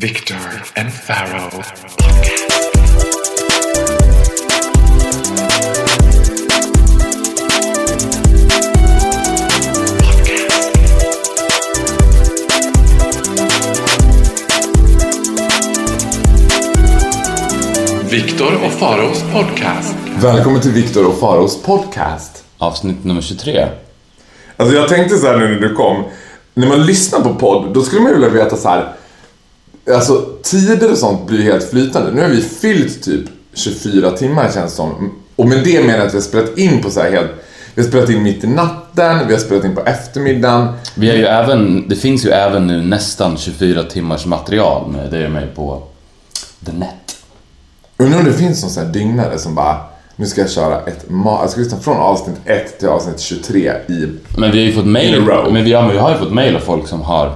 Victor and Pharaoh. Viktor och Faraos podcast. Välkommen till Viktor och Faros podcast. Avsnitt nummer 23. Alltså jag tänkte så här nu när du kom. När man lyssnar på podd, då skulle man ju vilja veta så här. Alltså tider och sånt blir helt flytande. Nu har vi fyllt typ 24 timmar känns det som. Och med det menar jag att vi har spelat in på så här helt... Vi har spelat in mitt i natten, vi har spelat in på eftermiddagen. Vi har ju även, det finns ju även nu nästan 24 timmars material med dig och mig på the net. Undrar om det finns någon sån här dygnare som bara nu ska jag köra ett Jag ska lyssna från avsnitt 1 till avsnitt 23 i... Men vi har ju fått mail, men vi har, vi har ju fått mail av folk som har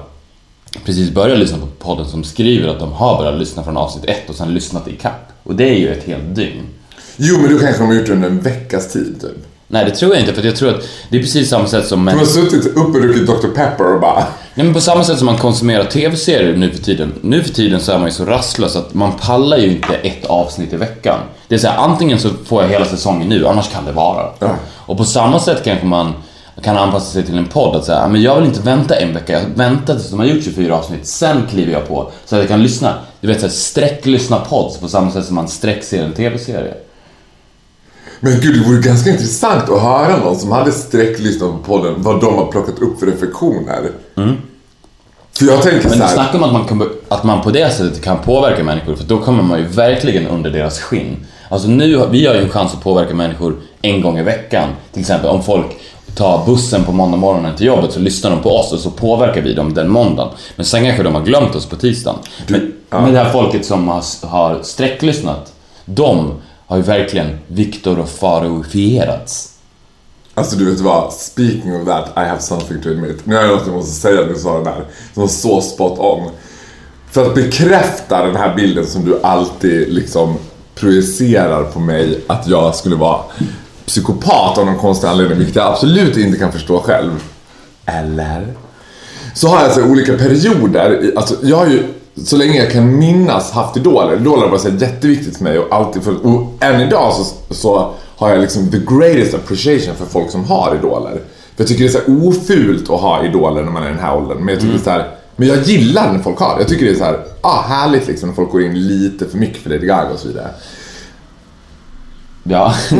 precis börjat lyssna på podden som skriver att de har börjat lyssna från avsnitt 1 och sen lyssnat i kapp. Och det är ju ett helt dygn. Jo, men då kanske de har gjort det under en veckas tid typ. Nej, det tror jag inte, för jag tror att det är precis samma sätt som... De har suttit upp och druckit Dr. Pepper och bara... Nej, men på samma sätt som man konsumerar tv-serier nu för tiden. Nu för tiden så är man ju så rastlös att man pallar ju inte ett avsnitt i veckan. Det är så här, antingen så får jag hela säsongen nu, annars kan det vara. Ja. Och på samma sätt kanske man kan anpassa sig till en podd att säga, men jag vill inte vänta en vecka, jag väntar tills de har gjort 24 avsnitt, sen kliver jag på. Så att jag kan lyssna, du vet såhär, sträcklyssna pods på samma sätt som man sträckser en tv-serie. Men gud, det vore ganska intressant att höra någon som hade sträcklyssnat på podden, vad de har plockat upp för reflektioner. För jag tänker Men så här, snacka om att man, kan, att man på det sättet kan påverka människor, för då kommer man ju verkligen under deras skinn. Alltså nu, vi har ju en chans att påverka människor en gång i veckan. Till exempel om folk tar bussen på måndag morgonen till jobbet så lyssnar de på oss och så påverkar vi dem den måndagen. Men sen kanske de har glömt oss på tisdagen. Men, men det här folket som har, har sträcklyssnat, de har ju verkligen Viktor och Faroifierats. alltså du vet vad, speaking of that, I have something to admit. Nu har jag något jag måste säga när du sa det där, som var så spot on. För att bekräfta den här bilden som du alltid liksom projicerar på mig, att jag skulle vara psykopat av någon konstig anledning, vilket jag absolut inte kan förstå själv. Eller? Så har jag alltså olika perioder, alltså jag har ju så länge jag kan minnas haft idoler. Idoler har varit så jätteviktigt för mig och alltid för, och än idag så, så har jag liksom the greatest appreciation för folk som har idoler. För jag tycker det är så ofult att ha idoler när man är i den här åldern. Men jag tycker det är så här, men jag gillar när folk har det. Jag tycker det är så här, ah, härligt liksom när folk går in lite för mycket för Lady Gaga och så vidare. Ja.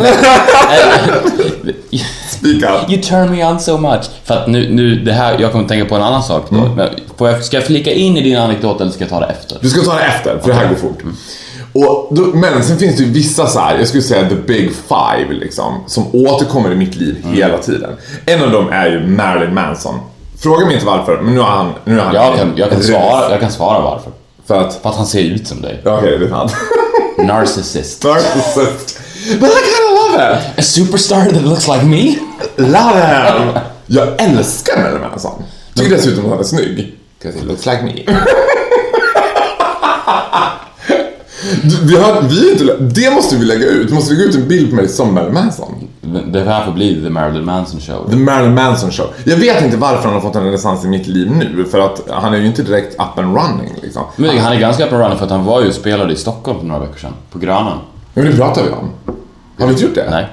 Speak up. You turn me on so much. För att nu, nu det här, jag kommer tänka på en annan sak då. Men får jag, ska jag flika in i din anekdot eller ska jag ta det efter? Du ska ta det efter, för det här går fort. Och då, men sen finns det ju vissa så här, jag skulle säga the big five liksom, som återkommer i mitt liv hela tiden. En av dem är ju Marilyn Manson. Fråga mig inte varför, men nu har han... Nu har han Jag kan, jag kan, svara, jag kan svara varför. För att... För att han ser ut som dig. Okej, det är sant. Narcissist. Narcissist. But I kinda love it! A superstar that looks like me? Love him! Jag älskar Marilyn Manson. Tycker dessutom att han är snygg. 'Cause he looks like me. Du, Vi har, vi är inte, det måste vi lägga ut. Vi måste lägga ut en bild på mig som Marilyn Manson. Det här får bli The Marilyn Manson show. The Marilyn Manson show. Jag vet inte varför han har fått en renässans i mitt liv nu. För att han är ju inte direkt up and running liksom. Men han är ganska up and running för att han var ju och spelade i Stockholm för några veckor sedan. På Grönan. Men det pratar vi om. Har vi inte gjort det? Nej.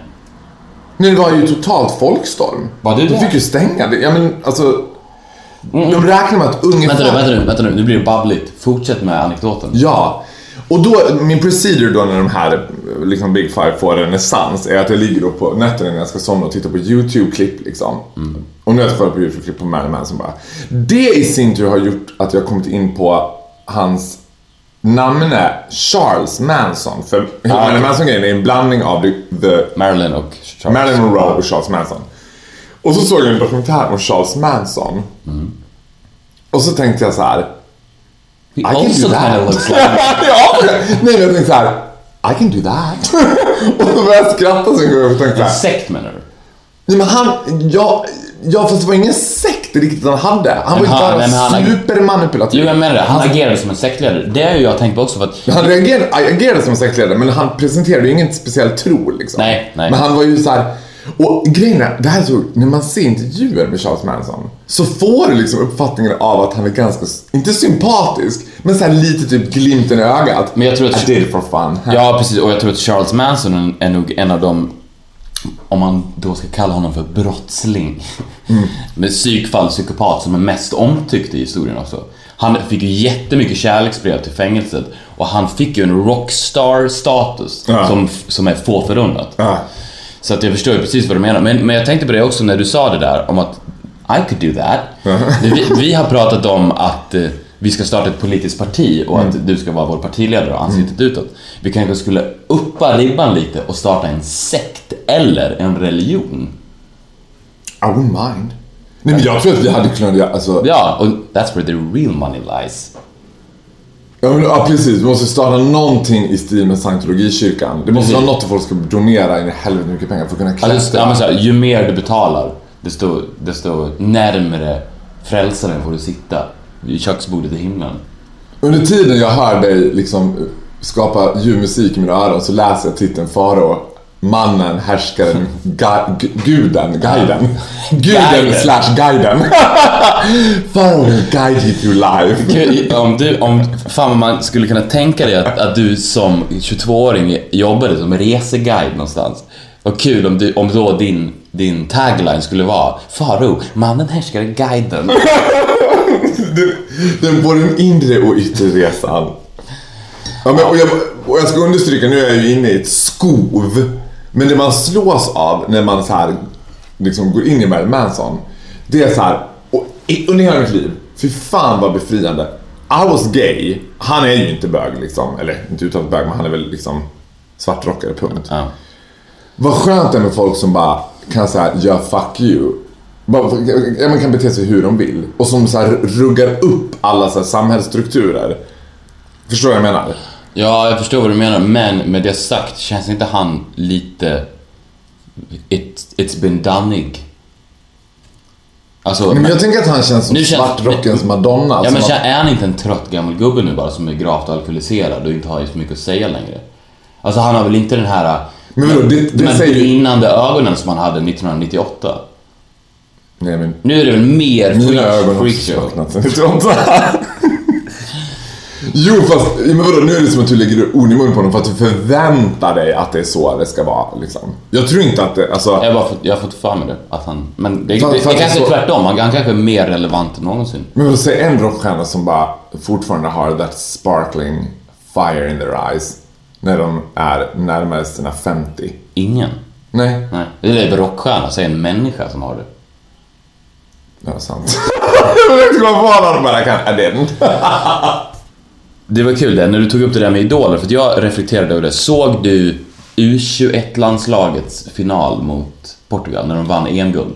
Nej, det var ju totalt folkstorm. Var du De där? fick ju stänga det. Ja men alltså. De räknar med att ungefär... Vänta nu, vänta nu, vänta nu. Nu blir det babbligt. Fortsätt med anekdoten. Ja. Och då, min procedure då när de här liksom Big Five får renässans är att jag ligger då på nätterna när jag ska somna och tittar på YouTube-klipp liksom. Och nu har jag kollat på YouTube-klipp på Marilyn Manson bara. Det i sin tur har gjort att jag kommit in på hans namne Charles Manson. För hela Ah, Marilyn. Manson-grejen är en blandning av the, the Marilyn och Charles. Marilyn Monroe och Charles Manson. Och så såg jag en dokumentär om Charles Manson. Och så tänkte jag så här. He I can do that. looks like... ja, nej men jag tänkte så här. I can do that. och så började jag skratta så jag tänkte så En här. sekt menar du? Nej men han, ja, ja fast det var ingen sekt riktigt han hade. Han var ju bara nej, men han- supermanipulativ. Jo, jag menar det. Han agerade som en sektledare. Det har ju jag tänkt på också för att... Han reagerade, agerade som en sektledare men han presenterade ju ingen speciell tro liksom. Nej, nej. Men han var ju så här. Och grejen är, det här är så när man ser intervjuer med Charles Manson så får du liksom uppfattningen av att han är ganska, inte sympatisk, Men så lite typ glimten i ögat. Men jag tror att- I did it for fun. Ja, precis. Och jag tror att Charles Manson är nog en av de, om man då ska kalla honom för brottsling, psykfall, psykopat som är mest omtyckt i historien också. Han fick ju jättemycket kärleksbrev till fängelset och han fick ju en rockstar-status Ja. som, som är få förunnat. Ja. Så att jag förstår ju precis vad du menar. Men, men jag tänkte på det också när du sa det där om att I could do that. vi, vi har pratat om att eh, vi ska starta ett politiskt parti och att du ska vara vår partiledare och ansiktet utåt. Vi kanske skulle uppa ribban lite och starta en sekt eller en religion. I wouldn't mind. Nej men jag tror att vi hade kunnat göra, alltså, Ja, och that's where the real money lies. ja, men, ja precis, vi måste starta någonting i stil med scientologikyrkan. Det måste Precis. vara något där folk ska donera in i helvete mycket pengar för att kunna Alltså, klättra. ja, men så här, ju mer du betalar, desto, desto närmare frälsaren får du sitta vid köksbordet i himlen. Under tiden jag hör dig liksom skapa ljuv musik i mina öron så läser jag titeln Farao. Mannen, härskaren, ga- guden, guiden. Guden slash guiden. Farao will guide you through life. Om du, om, fan man skulle kunna tänka dig att, att du som 22-åring jobbade som reseguide någonstans. Vad kul om, du, om då din, din tagline skulle vara Faro, mannen härskare guiden. Den, den både den inre och yttre resan. Ja, men, och, jag, och jag ska understryka, nu är jag ju inne i ett skov. Men det man slås av när man så här, liksom går in i Marilyn Manson. Det är så här, och under hela mitt liv, fy fan vad befriande. I was gay. Han är ju inte bög liksom. Eller inte uttalat bög, men han är väl liksom svartrockare, punkt. Ja. Vad skönt det är med folk som bara kan säga ja fuck you. Bara, man kan bete sig hur de vill. Och som så här ruggar upp alla så här samhällsstrukturer. Förstår du vad jag menar? Ja, jag förstår vad du menar, men med det sagt känns inte han lite... It, it's been doneig. Alltså, Men jag tänker att han känns som känns- svartrockens madonna. Ja men att, är han inte en trött gammal gubbe nu bara som är gravt alkoholiserad och inte har så mycket att säga längre? Alltså han har väl inte den här... Men vadå, det- de det här säger brinnande ögonen som han hade 1998. nej men Nu är det väl mer mina freak, ögon har också Jo fast, ja, men vadå, nu är det som att du lägger ord i munnen på honom för att du förväntar dig att det är så det ska vara liksom. Jag tror inte att det, alltså. Jag har, bara fått, jag har fått för mig det. Att han, men det, det, För- det, för att det kanske är så- tvärtom. Han, han kanske är mer relevant än någonsin. Men vadå, säg en rockstjärna som bara fortfarande har that sparkling fire in their eyes. När de är närmare sina 50. Ingen. Nej, Nej. Det är väl rockstjärna, säg en människa som har det. det var sant. jag försökte komma på någon men jag kan, I didn't. Det var kul det, när du tog upp det där med idoler, för jag reflekterade över det. Såg du U21-landslagets final mot Portugal när de vann EM-guld?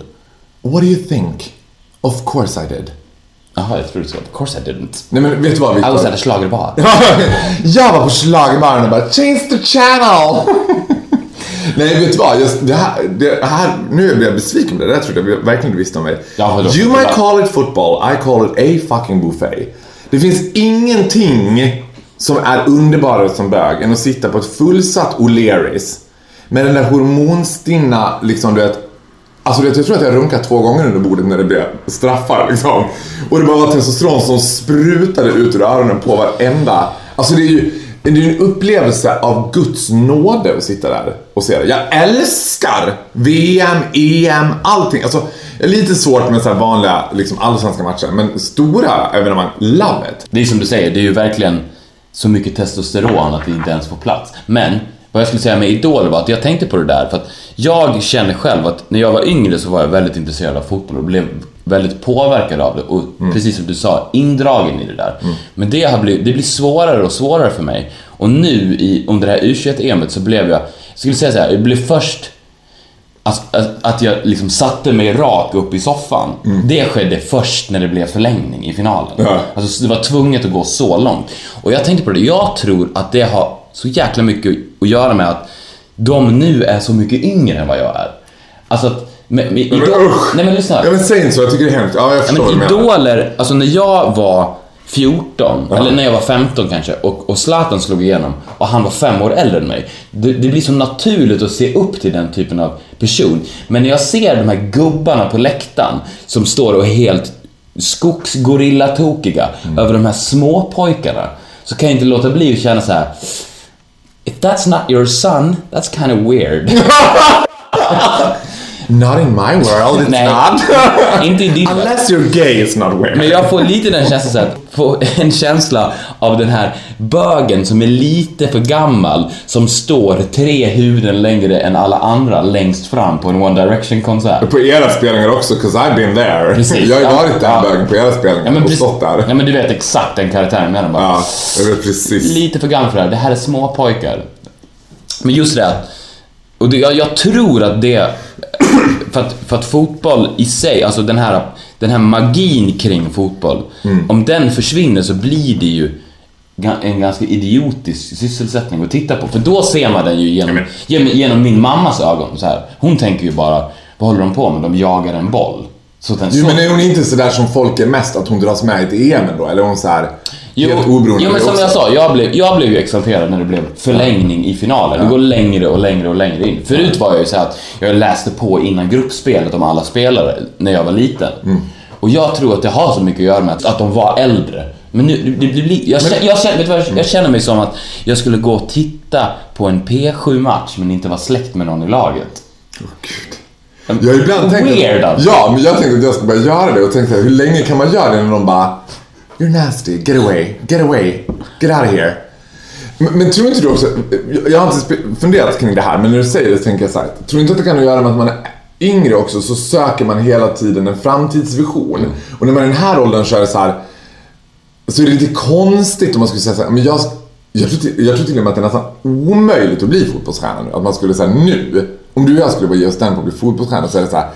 What do you think? Of course I did. Jaha, jag trodde du sa of course I didn't. Nej men vet du vad I was Victor? at a schlagerbar. jag var på schlagerbaren och bara Change the channel! Nej, vet du vad? Just det här, det här, nu blir jag besviken på det. Det där trodde jag verkligen du visste om mig. Ja, you might call it football, I call it a fucking buffet. Det finns ingenting som är underbarare som bög än att sitta på ett fullsatt O'Learys med den där hormonstinna, liksom du vet, Alltså du vet, jag tror att jag runkade två gånger under bordet när det blev straffar liksom. Och det bara var testosteron som sprutade ut ur öronen på varenda... Alltså det är ju det är en upplevelse av Guds nåde att sitta där och se det. Jag älskar VM, EM, allting. Alltså, är lite svårt med så här vanliga liksom, allsvenska matcher, men stora evenemang, love it. Det är som du säger, det är ju verkligen så mycket testosteron att det inte ens får plats. Men vad jag skulle säga med Idol var att jag tänkte på det där för att jag känner själv att när jag var yngre så var jag väldigt intresserad av fotboll och blev väldigt påverkad av det och precis som du sa, indragen i det där. Men det, har blivit, det blir svårare och svårare för mig. Och nu i, under det här U21-EMet så blev jag, jag skulle säga så här, jag blev först Alltså, att, att jag liksom satte mig rak upp i soffan. Det skedde först när det blev förlängning i finalen. Ja. Alltså, det var tvunget att gå så långt. Och jag tänkte på det, jag tror att det har så jäkla mycket att göra med att de nu är så mycket yngre än vad jag är. Alltså att... Med, men idol- usch! Nej men lyssna. Ja men säg inte så, jag tycker det är hemskt. Ja, jag Ja, förstår du men idoler, alltså när jag var 14, eller när jag var 15 kanske, och, och Zlatan slog igenom och han var fem år äldre än mig. Det, det blir så naturligt att se upp till den typen av person. Men när jag ser de här gubbarna på läktaren som står och är helt skogsgorillatokiga över de här små pojkarna så kan jag inte låta bli att känna så här. If that's not your son, that's kind of weird. Not in my world, it's Nej. not. inte i din värld. Unless you're gay, it's not weird. Men jag får lite den känslan så att, få en känsla av den här bögen som är lite för gammal som står tre huvuden längre än alla andra längst fram på en One Direction-konsert. På era spelningar också, 'cause I've been there. Precis. Jag har ju Ja. varit den Ja. bögen på era spelningar Ja men, och precis, stått där. ja men du vet exakt den karaktären menar bara. Ja, jag vet precis. Lite för gammal för det här. Det här är små pojkar. Men just det och det, jag, jag tror att det, för att, för att fotboll i sig, alltså den här, den här magin kring fotboll, Mm. om den försvinner så blir det ju en ganska idiotisk sysselsättning att titta på. För då ser man den ju genom, genom, min mammas ögon. Så här. Hon tänker ju bara, vad håller de på med? De jagar en boll. Så den, Jo så, men är hon inte sådär som folk är mest, att hon dras med i ett EM då? Eller är hon såhär Jo, helt oberoende jo men som jag sa, jag blev, jag blev ju exalterad när det blev förlängning i finalen. Det går längre och längre och längre in. Förut var jag ju så att jag läste på innan gruppspelet om alla spelare när jag var liten. Mm. Och jag tror att det har så mycket att göra med att, att de var äldre. Men nu, det, blir, jag, känner, jag, känner, du vad, jag, jag känner mig som att jag skulle gå och titta på en P7-match men inte vara släkt med någon i laget. Åh, Gud. Jag har ibland tänkt Weird alltså. Ja, men jag tänkte att jag ska börja göra det och tänkte hur länge kan man göra det när de bara You're nasty, get away, get away, get out of here. Men, men tror inte du också, jag- har inte funderat kring det här, men när du säger det så tänker jag så här, tror inte att det kan göra med att man är yngre också så söker man hela tiden en framtidsvision. Och när man i den här åldern så är det så här, så är det lite konstigt om man skulle säga så här, men jag, jag, tror till, jag tror till och med att det är nästan omöjligt att bli fotbollsstjärna nu. Att man skulle säga nu, om du och jag skulle bara ge oss den på att bli fotbollsstjärna så är det så här,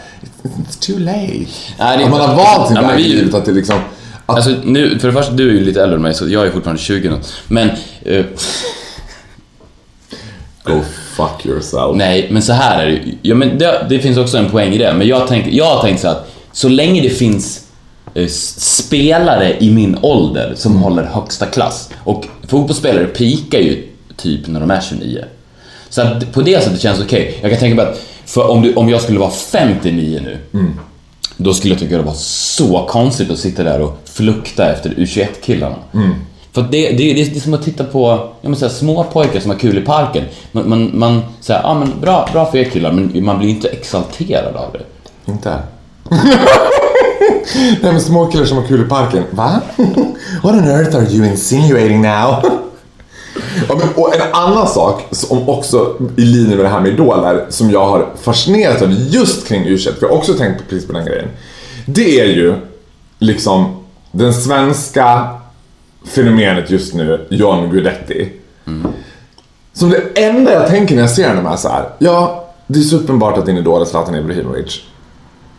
it's too late. Nej, är att man har valt sin väg i livet, att det liksom... Att, Alltså nu, för det första, du är ju lite äldre än mig så jag är fortfarande 20 nu. Men... eh, go fuck yourself. Nej, men så här är det ju. ja, men det, det finns också en poäng i det. Men jag, tänker, jag har tänkt så att så länge det finns eh, spelare i min ålder som håller högsta klass och fotbollsspelare pikar ju typ när de är 29. Så att på det sättet känns det okej. Jag kan tänka mig att för om, du, om jag skulle vara 59 nu då skulle jag tycka det var så konstigt att sitta där och flukta efter U21-killarna. För att det, det, det, det är som att titta på ja, men så här, små pojkar som har kul i parken. Man, man, man säger ja men bra, bra för er killar, men man blir inte exalterad av det. Inte? Nej men små killar som har kul i parken. Va? What on earth are you insinuating now? ja, men, och en annan sak som också i linje med det här med idoler som jag har fascinerats av just kring u för jag har också tänkt på precis på den grejen. Det är ju liksom den svenska fenomenet just nu, John Guidetti. Som det enda jag tänker när jag ser honom är så här. Ja, det är så uppenbart att din idol är Zlatan Ibrahimovic.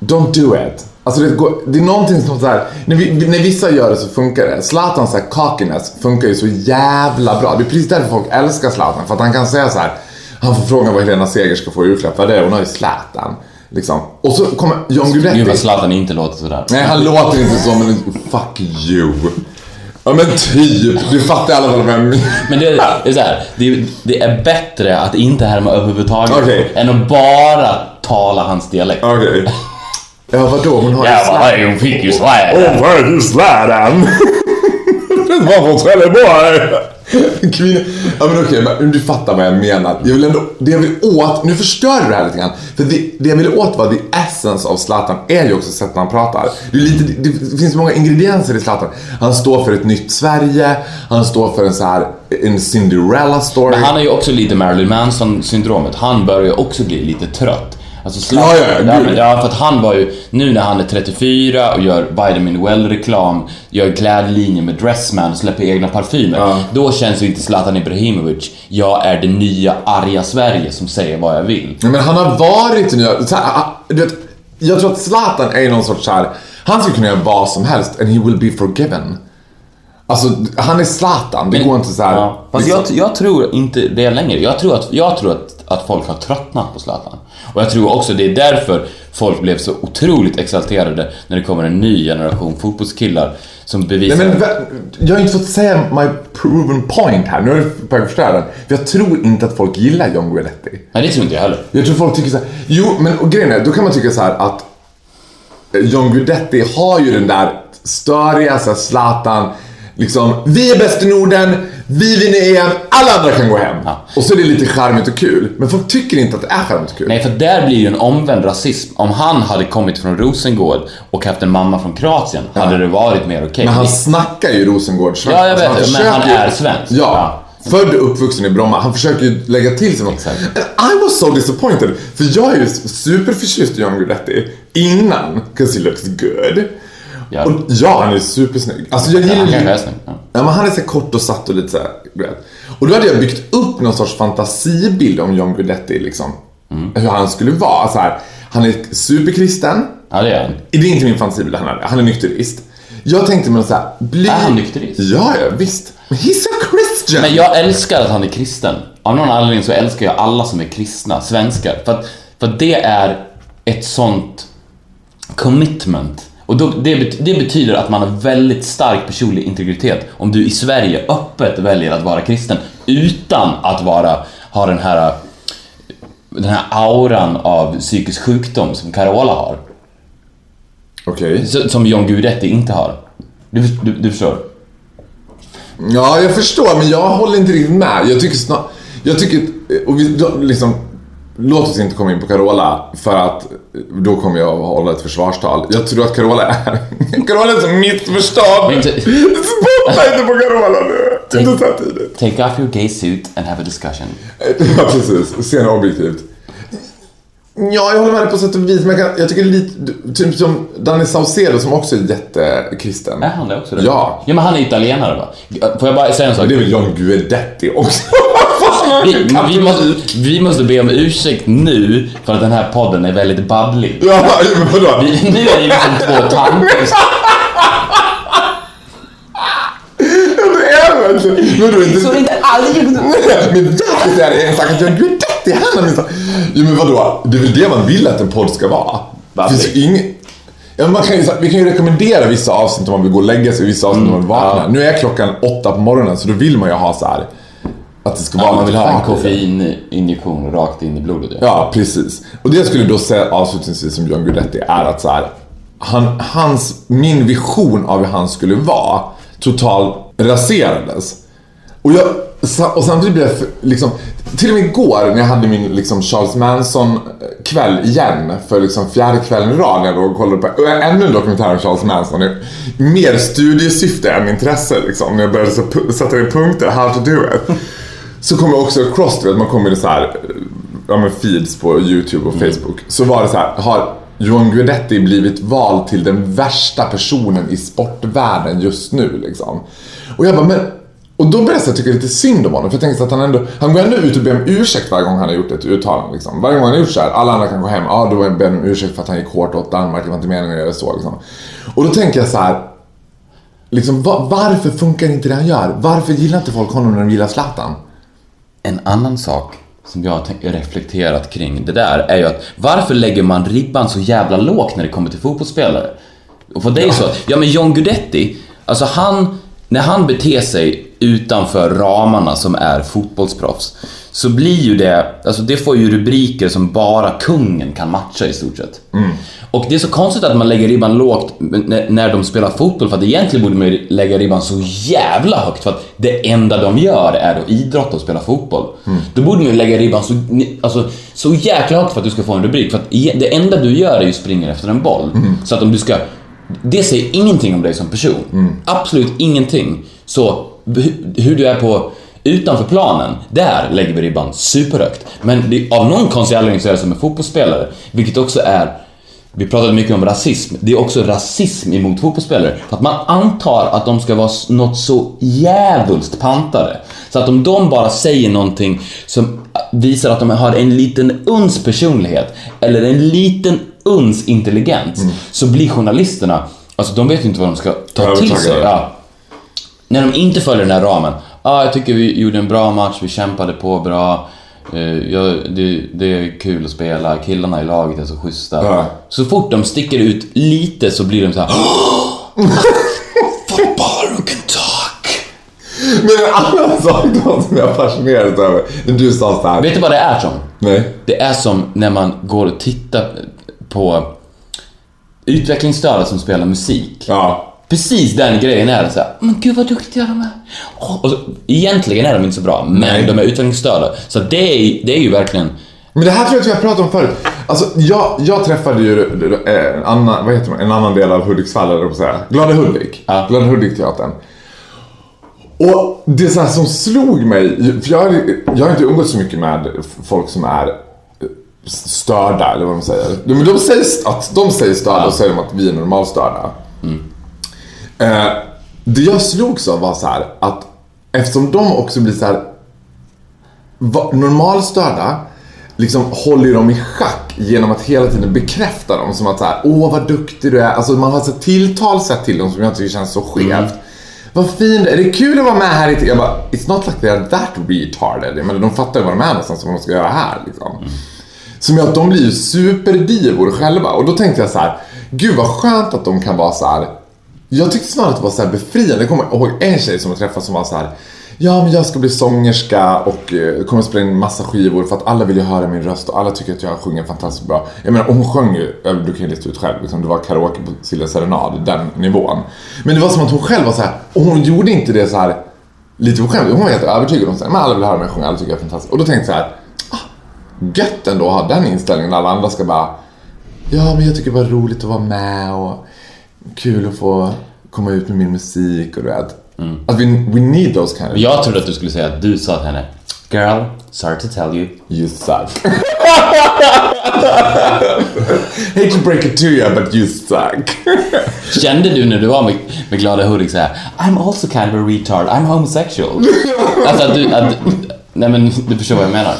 Don't do it. Alltså det, går, det är någonting som så här, när, vi, när vissa gör det så funkar det. Zlatans så här cockiness funkar ju så jävla bra. Det är precis därför folk älskar Zlatan. För att han kan säga så här. Han får frågan vad Helena Seger ska få i julklapp. Vad är det? Hon har ju Zlatan. Liksom. Och så kommer John Gud vad Guidetti. Zlatan inte låter sådär. Nej, han låter inte så men fuck you. Ja men typ. Du fattar i alla fall vem Men det, det är så här, det, det är bättre att inte härma överhuvudtaget Okej. än att bara tala hans dialekt. Okej. Ja vadå? Hon har ju Zlatan. hon fick ju. Åh, vad är du Zlatan? Det var från Trelleborg. Kvinna. Ja men okej, men du fattar vad jag menar. Jag vill ändå, det jag vill åt, nu förstör du det här lite grann. För det, det jag vill åt var the essence av Zlatan är ju också sättet han pratar. Det, är lite, det, finns många ingredienser i Zlatan. Han står för ett nytt Sverige, han står för en så här, en Cinderella story. Men han har ju också lite Marilyn Manson-syndromet. Han börjar ju också bli lite trött. Alltså Zlatan, Ja, ja, ja, men, ja, för att han var ju, nu när han är 34 och gör Vitamin Well-reklam, gör klädlinje med Dressman och släpper egna parfymer. Ja. Då känns ju inte Zlatan Ibrahimovic, jag är det nya arga Sverige som säger vad jag vill. Ja, men han har varit så här, ah, du vet, Jag tror att Zlatan är någon sorts så här. Han skulle kunna göra vad som helst and he will be forgiven. Alltså, han är Zlatan. Det går inte så här. Ja, fast liksom- jag, jag tror inte det längre. Jag tror, att, jag tror att, att folk har tröttnat på Zlatan. Och jag tror också det är därför folk blev så otroligt exalterade när det kommer en ny generation fotbollskillar som bevisar... Nej, men, jag har inte fått säga my proven point här. Nu är det på väg att förstöra den. Jag tror inte att folk gillar John Guidetti. Nej, det tror inte jag heller. Jag tror folk tycker så här. Jo, men och grejen är, då kan man tycka så här att eh, John Guidetti har ju den där störiga, Zlatan. Liksom, vi är bäst i Norden, vi vinner EM, alla andra kan gå hem. Ja. Och så är det lite charmigt och kul. Men folk tycker inte att det är charmigt och kul. Nej, för där blir ju en omvänd rasism. Om han hade kommit från Rosengård och haft en mamma från Kroatien hade det varit mer okej. Men han snackar ju Rosengård. Ja, jag vet Så det, men han är svensk. Ja. Född och uppvuxen i Bromma. Han försöker ju lägga till sig något. Exakt. And I was so disappointed. För jag är ju superförtjust i John Guidetti innan, 'cause he looks good. Ja. Och ja, han är supersnygg. Alltså jag gillar han ju... kanske är snygg. Ja. Ja, men han är så kort och satt och lite så här, vet. Och då hade jag byggt upp någon sorts fantasibild om John Guidetti, liksom. Mm. Hur han skulle vara. Så här, han är superkristen. Ja, det är han. Det är inte min fantasibild han är. Han är nykterist. Jag tänkte mig så här, bli... Är han nykterist? Ja, ja, visst. Men he's a Christian! Men jag älskar att han är kristen. Av någon anledning så älskar jag alla som är kristna, svenskar. För att, för att det är ett sånt commitment. Och då, det, det betyder att man har väldigt stark personlig integritet om du i Sverige öppet väljer att vara kristen utan att vara, ha den här, den här auran av psykisk sjukdom som Carola har. Okej. Så- Som John Guidetti inte har. Du, du, du förstår? Ja, jag förstår, men jag håller inte riktigt med. Jag tycker snart... Jag tycker... Och vi, liksom, låt oss inte komma in på Carola, för att då kommer jag att hålla ett försvarstal. Jag tror att Carola är... Carola är som mitt förstånd! Spotta inte på Carola nu! Är inte så här tidigt. Take off your gay suit and have a discussion. Ja, precis. Se objektivt. Ja, jag håller med dig på sätt och vis, men jag, kan, jag tycker lite... Typ som Danny Saucedo som också är jättekristen. Är han det också? Då? Ja. Ja, men han är italienare va? Får jag bara säga en sak? Det är väl John Guidetti också? Vi, vi, måste, vi måste be om ursäkt nu för att den här podden är väldigt babblig. Ja, vadå? Vi, nu är det liksom två tanter. Det. Men då, det, Så inte aldrig... men verkligen är det en sak att John Guidetti, han har minsann... Jo men vadå? Det är väl det man vill att en podd ska vara? Det finns ing... Ja, man kan ju, vi kan ju rekommendera vissa avsnitt om man vill gå och lägga sig och vissa avsnitt om man vill vakna. ja. Nu är klockan åtta på morgonen så då vill man ju ha så här att det ska vara Ja, man vill ha koffeininjektion rakt in i blodet. Ja. Ja, precis. Och det jag skulle då säga avslutningsvis som John Guidetti är att så här, han, hans, min vision av hur han skulle vara total raserades. Och, jag, och samtidigt blev jag för- liksom, till och med igår när jag hade min liksom Charles Manson-kväll igen för liksom fjärde kvällen i rad när jag låg och kollade på ännu en dokumentär om Charles Manson. Mer studiesyfte än intresse liksom. När jag började så, sätta in punkter, how to do it. Så kom jag också across, du vet, man kommer i så här, ja men feeds på YouTube och Facebook. Så var det så här, har Johan Guidetti blivit vald till den värsta personen i sportvärlden just nu liksom? Och jag bara, men och då började jag tycka lite synd om honom. För jag tänkte att han ändå, han går ändå ut och ber om ursäkt varje gång han har gjort ett uttalande. Liksom. Varje gång han har gjort så här, alla andra kan gå hem. Ja, då ber han om ursäkt för att han gick hårt åt Danmark. Det var inte meningen att göra så. Liksom. Och då tänker jag så här, liksom, va, varför funkar inte det han gör? Varför gillar inte folk honom när de gillar Zlatan? En annan sak som jag har reflekterat kring det där är ju att varför lägger man ribban så jävla lågt när det kommer till fotbollsspelare? Och för dig så, ja men John Guidetti, alltså han, när han beter sig utanför ramarna som är fotbollsproffs så blir ju det, alltså det får ju rubriker som bara kungen kan matcha i stort sett. Och det är så konstigt att man lägger ribban lågt när, de spelar fotboll för att egentligen borde man ju lägga ribban så jävla högt för att det enda de gör är att idrotta och spela fotboll. Då borde man ju lägga ribban så, alltså, så jäkla högt för att du ska få en rubrik. För att e- det enda du gör är ju springa efter en boll. Så att om du ska... Det säger ingenting om dig som person. Absolut ingenting. Så hu- hur du är på utanför planen, där lägger vi ribban superhögt. Men det, av någon konstig anledning så är det som en fotbollsspelare, vilket också är vi pratade mycket om rasism. Det är också rasism emot fotbollsspelare. Att man antar att de ska vara något så jävulst pantade. Så att om de bara säger någonting som visar att de har en liten uns personlighet eller en liten uns intelligens så blir journalisterna, alltså de vet ju inte vad de ska ta till sig. Ja. När de inte följer den här ramen. Ja, jag tycker vi gjorde en bra match, vi kämpade på bra. Eh, ja, det, det är kul att spela, killarna i laget är så schyssta. Ja. Så fort de sticker ut lite så blir de så här. Footballer who can talk. Men en annan sak som jag fascinerades över. Du sa så här. Vet du vad det är som? Nej. Det är som när man går och tittar på utvecklingsstörda som spelar musik. Ja. Precis den grejen är det så här, men gud vad duktiga de är. Och så, egentligen är de inte så bra, men Nej. de är utvecklingsstörda. Så det är, det är ju verkligen... Men det här tror jag att vi har pratat om förut. Alltså, jag, jag träffade ju eh, en annan, vad heter man, en annan del av Hudiksvall, eller säga. Glada Hudik. Ja. Glada Hudik-teatern. Och det så här som slog mig, för jag, har- jag har inte umgåtts så mycket med folk som är störda, eller vad de säger. Men de säger att de säger störda och säger de att vi är normalstörda. Eh, det jag slogs av var så här att eftersom de också blir så här normalstörda liksom håller ju dem i schack genom att hela tiden bekräfta dem som att så här, åh vad duktig du är. Alltså man har här tilltalsätt till dem som jag tycker känns så skevt. Vad fin är det kul att vara med här i Jag bara, it's not like they're that retarded. Jag menar, de fattar ju vad de är någonstans och vad de ska göra här liksom. Som gör att de blir ju superdivor själva. Och då tänkte jag så här, gud vad skönt att de kan vara så här. Jag tyckte snarare att det var så här befriande. Jag kommer ihåg en tjej som jag träffade som var så här. Ja, men jag ska bli sångerska och kommer kommer spela in massa skivor för att alla vill ju höra min röst och alla tycker att jag sjunger fantastiskt bra. Jag menar, och hon sjöng ju, du kan ju lista ut själv, liksom, det var karaoke på Silja Serenad, den nivån. Men det var som att hon själv var så här, och hon gjorde inte det så här lite på skämt. Hon var helt övertygad om att alla vill höra mig sjunga, alla tycker jag är fantastisk Och då tänkte jag så här, ah, gött ändå att ha den inställningen alla andra ska bara Ja, men jag tycker det var roligt att vara med och kul att få komma ut med min musik och du vet. Att vi, we need those kind of Jag trodde att du skulle säga att du sa till henne Girl, sorry to tell you. You suck. Hate to break it to you, but you suck. Kände du när du var med, med Glada Hudik såhär I'm also kind of a retard, I'm homosexual. alltså att du, att, nej men du förstår vad jag menar.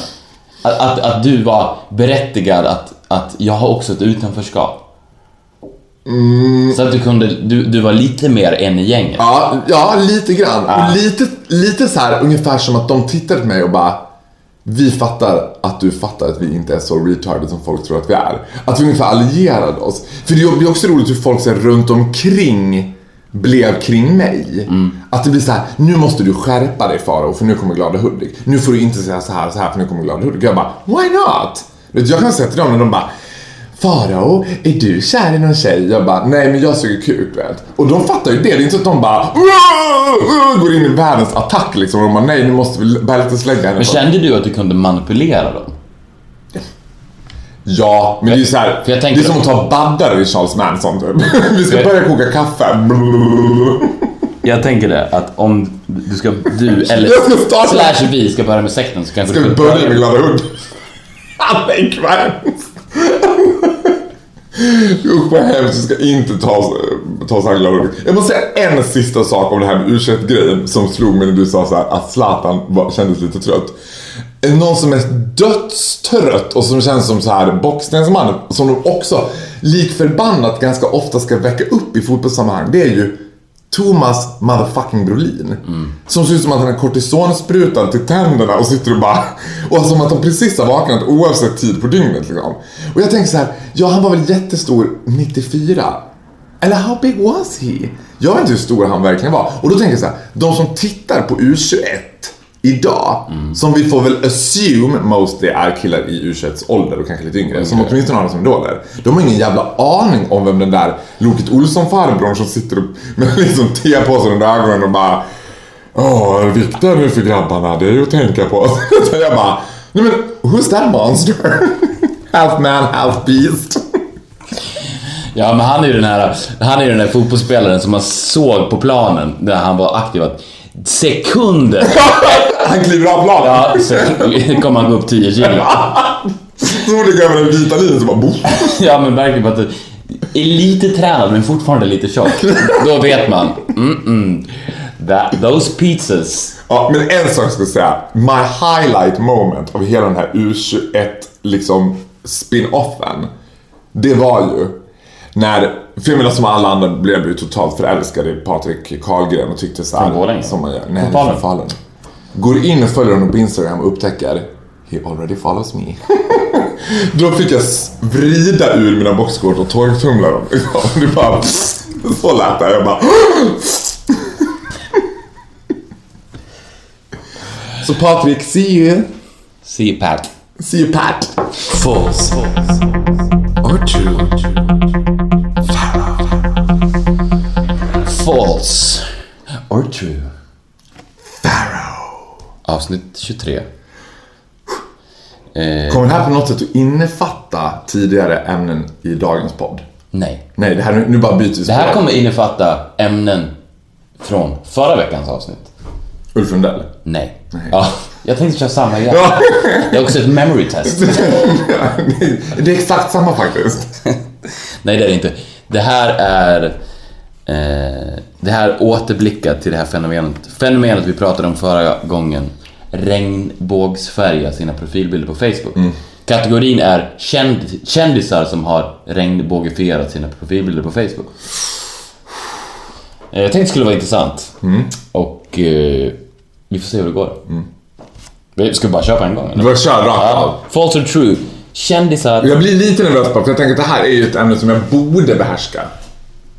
Att, att, att du var berättigad att, att jag har också ett utanförskap. Så att du kunde, du, du var lite mer en i gänget. ja, ja, lite grann. Och lite, lite så här ungefär som att de tittade på mig och bara vi fattar att du fattar att vi inte är så retarded som folk tror att vi är. Att vi ungefär allierade oss. För det blir också roligt hur folk så här, runt omkring blev kring mig. Att det blir så här, nu måste du skärpa dig Faro för nu kommer Glada Hudik. Nu får du inte säga så här så här för nu kommer Glada Hudik. Jag bara, why not? Jag kan säga till dem när de bara, Farao, är du kär i någon tjej? Jag bara, nej men jag suger kuk vet. Och de fattar ju det. Det är inte så att de bara går in i världens attack liksom. Och de bara, nej nu måste vi bälteslägga henne. Men kände du att du kunde manipulera dem? Ja, men det är ju så här, För jag det är som att ta baddare i Charles Manson typ. Vi ska Jag- börja koka kaffe. Jag tänker det, att om du ska, du eller Jag ska slash vi ska börja med sekten så kanske Ska vi du börja med Glada Hudik? Alla är. Usch vad hemskt, vi ska inte ta oss, ta oss an Glada Jag måste säga en sista sak om det här med u grejen som slog mig när du sa så här att Zlatan var, kändes lite trött. Någon som är dödstrött och som känns som så här boxningsman som de också lik förbannat ganska ofta ska väcka upp i fotbollssammanhang. Det är ju Thomas motherfucking Brolin. Som ser ut som att han har kortisonsprutad till tänderna och sitter och bara... Och som att han precis har vaknat oavsett tid på dygnet liksom. Och jag tänker så här, ja han var väl jättestor 94. Eller how big was he? Jag vet inte hur stor han verkligen var. Och då tänker jag så här, de som tittar på U21 idag, som vi får väl assume mostly är killar i U21s ålder och kanske lite yngre, som åtminstone har det som idoler. De har ingen jävla aning om vem den där Loket Olsson-farbrorn som sitter och med liksom tepåsen under ögonen och bara Åh, viktiga nu för grabbarna, det är ju att tänka på. Så jag bara, nej men who's that monster? half man, half beast. Ja, men han är ju den här, han är den där fotbollsspelaren som man såg på planen när han var aktiv att sekunder, Han kliver av planen. ja, så kommer han gå upp 10 kilo. Så fort det över den vita linjen så bara boff. Ja, men verkligen att är lite tränad men fortfarande lite tjock. Då vet man, mm, mm, that, those pizzas. Ja, men en sak ska jag säga. My highlight moment av hela den här U21 liksom spin-offen. Det var ju när, menar som alla andra blev ju totalt förälskade i Patrik Karlgren och tyckte så här. Från Borlänge? Som man gör. Nej, Från Falun? Falun. Går in och följer honom på Instagram och upptäcker He already follows me. Då fick jag vrida ur mina boxkort och torktumla dem. Det bara, så lät det. Jag bara Så Patrik, see you. See you Pat. See you Pat. False. Or true. False or true? Pharaoh. Avsnitt 23. Eh, Kommer det här på något sätt att innefatta tidigare ämnen i dagens podd? nej. Nej, det här, nu bara byter vi Det här kommer innefatta ämnen från förra veckans avsnitt. Ulf Lundell. Nej. Ja, jag tänkte köra samma igen. Ja. Det är också ett memory test. det är exakt samma faktiskt. Nej, det är det inte. Det här är... Eh, det här återblickar till det här fenomenet. Fenomenet vi pratade om förra gången. Regnbågsfärga sina profilbilder på Facebook. Kategorin är känd, kändisar som har regnbågifierat sina profilbilder på Facebook. Eh, jag tänkte det skulle vara intressant. Och eh, vi får se hur det går. Vi Ska vi bara köra på en gång? Eller? bara kör rakt av. False or true. Kändisar... Jag blir lite nervös bara för jag tänker att det här är ju ett ämne som jag borde behärska.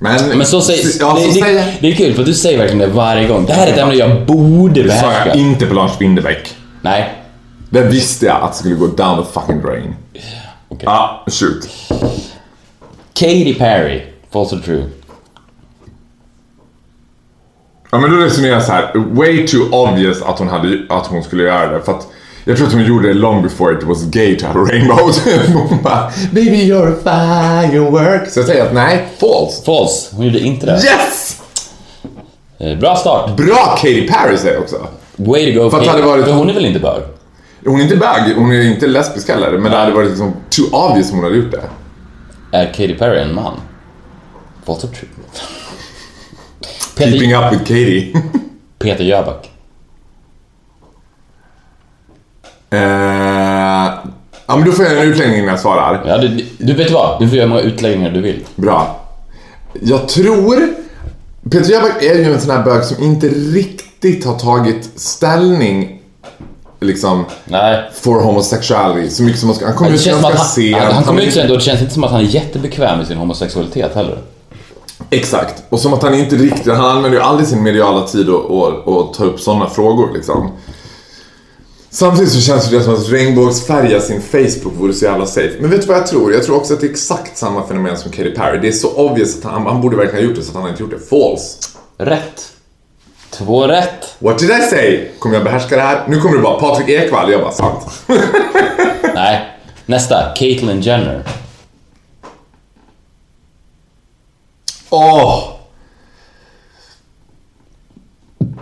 Men... Men så säger... Ja, så det, säger det, det är kul för du säger verkligen det varje gång. Det här är ett ämne jag borde Det sa behärska. jag inte på Lars Winnerbäck. Nej. Det visste jag att det skulle gå down the fucking drain. Okej. Ja, shoot. Katy Perry. False or true? Ja men då resonerar jag så här. way too obvious att hon, hade, att hon skulle göra det. För att jag tror att hon gjorde det long before it was gay to have a rainbow. hon bara, baby you're a firework. Så jag säger att nej, false. False. Hon gjorde inte det. Yes! Eh, Bra start. Bra Katy Perry säger jag också. Way to go. För att hade varit- För hon är väl inte bög? Hon är inte bög, hon är inte lesbisk heller. Men det hade varit liksom too obvious om hon hade gjort det. Är Katy Perry en man? False or true? Keeping Peter, up with Katy. Peter Jöback. Eh, ja men då får jag en utläggning innan jag svarar. Ja, du, du vet vad? Du får göra hur många utläggningar du vill. Bra. Jag tror... Peter Jöback är ju en sån här bög som inte riktigt har tagit ställning liksom Nej. for homosexuality så mycket som man ska. Han kommer ut ganska sent. han, han kommer ut sent och det känns inte som att han är jättebekväm med sin homosexualitet heller. Exakt. Och som att han inte riktigt, han använder ju aldrig sin mediala tid och, och, och tar upp sådana frågor liksom. Samtidigt så känns det som att regnbågsfärga sin Facebook vore så jävla safe. Men vet du vad jag tror? Jag tror också att det är exakt samma fenomen som Katy Perry. Det är så obvious att han, han borde verkligen ha gjort det så att han inte gjort det. False. Rätt. Två rätt. What did I say? Kommer jag behärska det här? Nu kommer det bara Patrik Ekwall. Jag bara sant. Nej. Nästa. Caitlyn Jenner. Åh!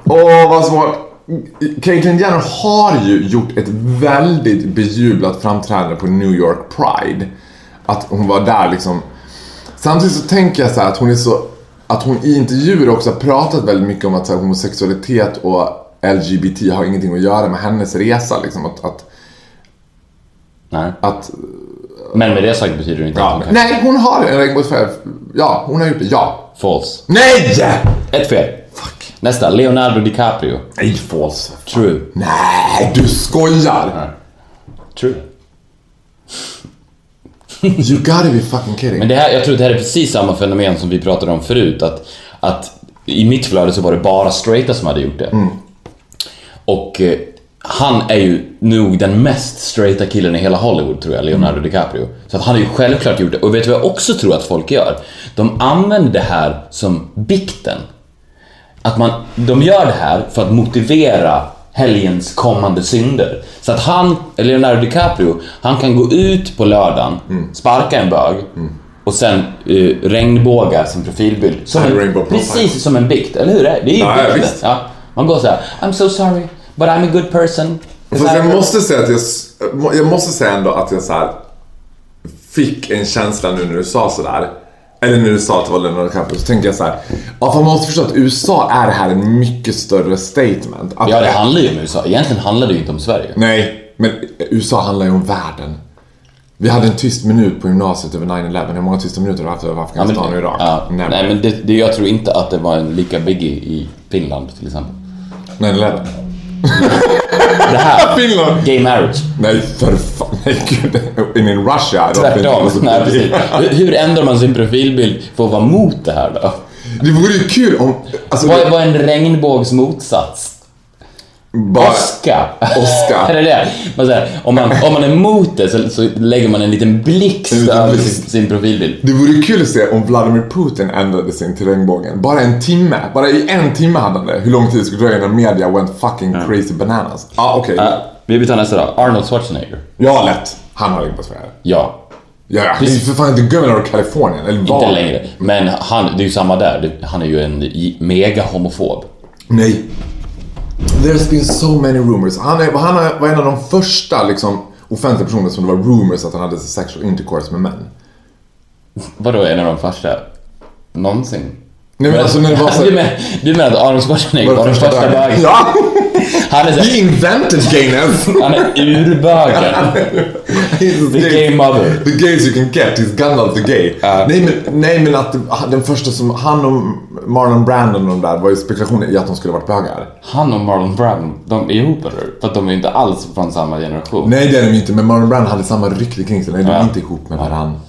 Åh, vad svårt. Caitlyn Jenner har ju gjort ett väldigt bejublat framträdande på New York Pride. Att hon var där liksom. Samtidigt så tänker jag så här att hon är så... Att hon i intervjuer också har pratat väldigt mycket om att så här, homosexualitet och LGBT har ingenting att göra med hennes resa liksom. Att... att, Nej. att Men med det sagt betyder det inte att ja. hon kan... Nej, hon har en regnbågsfärg. Ja, hon har gjort det. Ja. False. Nej! Ett fel. Nästa. Leonardo DiCaprio. Nej, false. True. Nej, du skojar! True. You gotta be fucking kidding. Men det här, jag tror att det här är precis samma fenomen som vi pratade om förut. Att, att i mitt flöde så var det bara straighta som hade gjort det. Och eh, han är ju nog den mest straighta killen i hela Hollywood tror jag, Leonardo DiCaprio. Så att han har ju självklart gjort det. Och vet du vad jag också tror att folk gör? De använder det här som bikten. Att man, de gör det här för att motivera helgens kommande synder. Så att han, Leonardo DiCaprio, han kan gå ut på lördagen, sparka en bög och sen uh, regnbåga sin profilbild. Som En precis som en bikt, eller hur? Det är ju Ja, ja. Ja, man går så här: I'm so sorry, but I'm a good person. Fast jag måste säga att jag, jag måste säga ändå att jag så här fick en känsla nu när du sa sådär. Eller när du sa att det var Leonardo DiCaprio så tänkte jag så här. Ja, för man måste förstå att USA är här en mycket större statement. Att Ja, det handlar ju om USA. Egentligen handlar det ju inte om Sverige. Nej, men USA handlar ju om världen. Vi hade en tyst minut på gymnasiet över 9-11. Hur många tysta minuter har vi haft över Ja, Afghanistan och Irak? ja, Never. nej, men det, det, jag tror inte att det var en lika biggie i Finland till exempel. 9-11. Det här, Finland! gay marriage. Nej, för fan. Nej, gud. In, in Russia. Tvärtom. Nej, precis. Hur, ändrar man sin profilbild för att vara mot det här då? Det vore ju kul om... Alltså, Vad vad är en regnbågs motsats? Bara... Oska. Oska. är det det? Man säger, om, man, om man är emot det så, så lägger man en liten blixt över sin, sin profilbild. Det vore kul att se om Vladimir Putin ändrade sin till regnbågen. Bara en timme. Bara i en timme hade han det. Hur lång tid det skulle dröja innan media went fucking crazy bananas. Ja, ah, okej. Uh, vi tar nästa då. Arnold Schwarzenegger. Ja, lätt. Han har regnbågsfärger. Ja. Ja, ja. Det är ju för fan inte governor of Kalifornien. Eller vad? Inte längre. Men han, det är ju samma där. Han är ju en mega homofob. Nej. There's been so many rumors. Han, är, han var en av de första liksom, offentliga personerna som det var rumors att han hade sexual intercourse med män. Vadå en av de första? Någonsin? Nej men alltså när det var så... du, men, du menar att Arnold Schwarzenegger var den första bögen? Ja! Han är, så, He invented gayness! han är urbögen. The gay mother. The gays you can get, he's Gandalf the gay. Ja. nej, men, nej men att den första som, han och Marlon Brandon och de där var ju spekulationer i att de skulle varit bögar. Han och Marlon Brando, de är ihop eller? För att de är inte alls från samma generation. Nej det är de inte, men Marlon Brandon hade samma rykte kring sig. Nej, de är Ja. inte ihop med varann.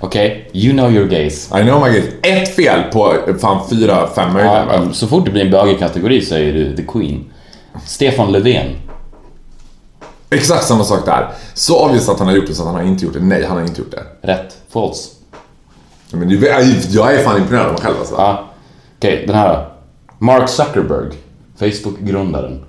Okej, you know your gays. I know my gays. Ett fel på fan fyra, fem möjliga. Ja, så fort det blir en bögig kategori så är du the queen. Stefan Löfven. Exakt samma sak där. Så obvious att han har gjort det så att han har inte gjort det. Nej, han har inte gjort det. Rätt. False. Men jag är fan imponerad av mig själv alltså. Ja. Okej, den här då. Mark Zuckerberg. Facebook-grundaren.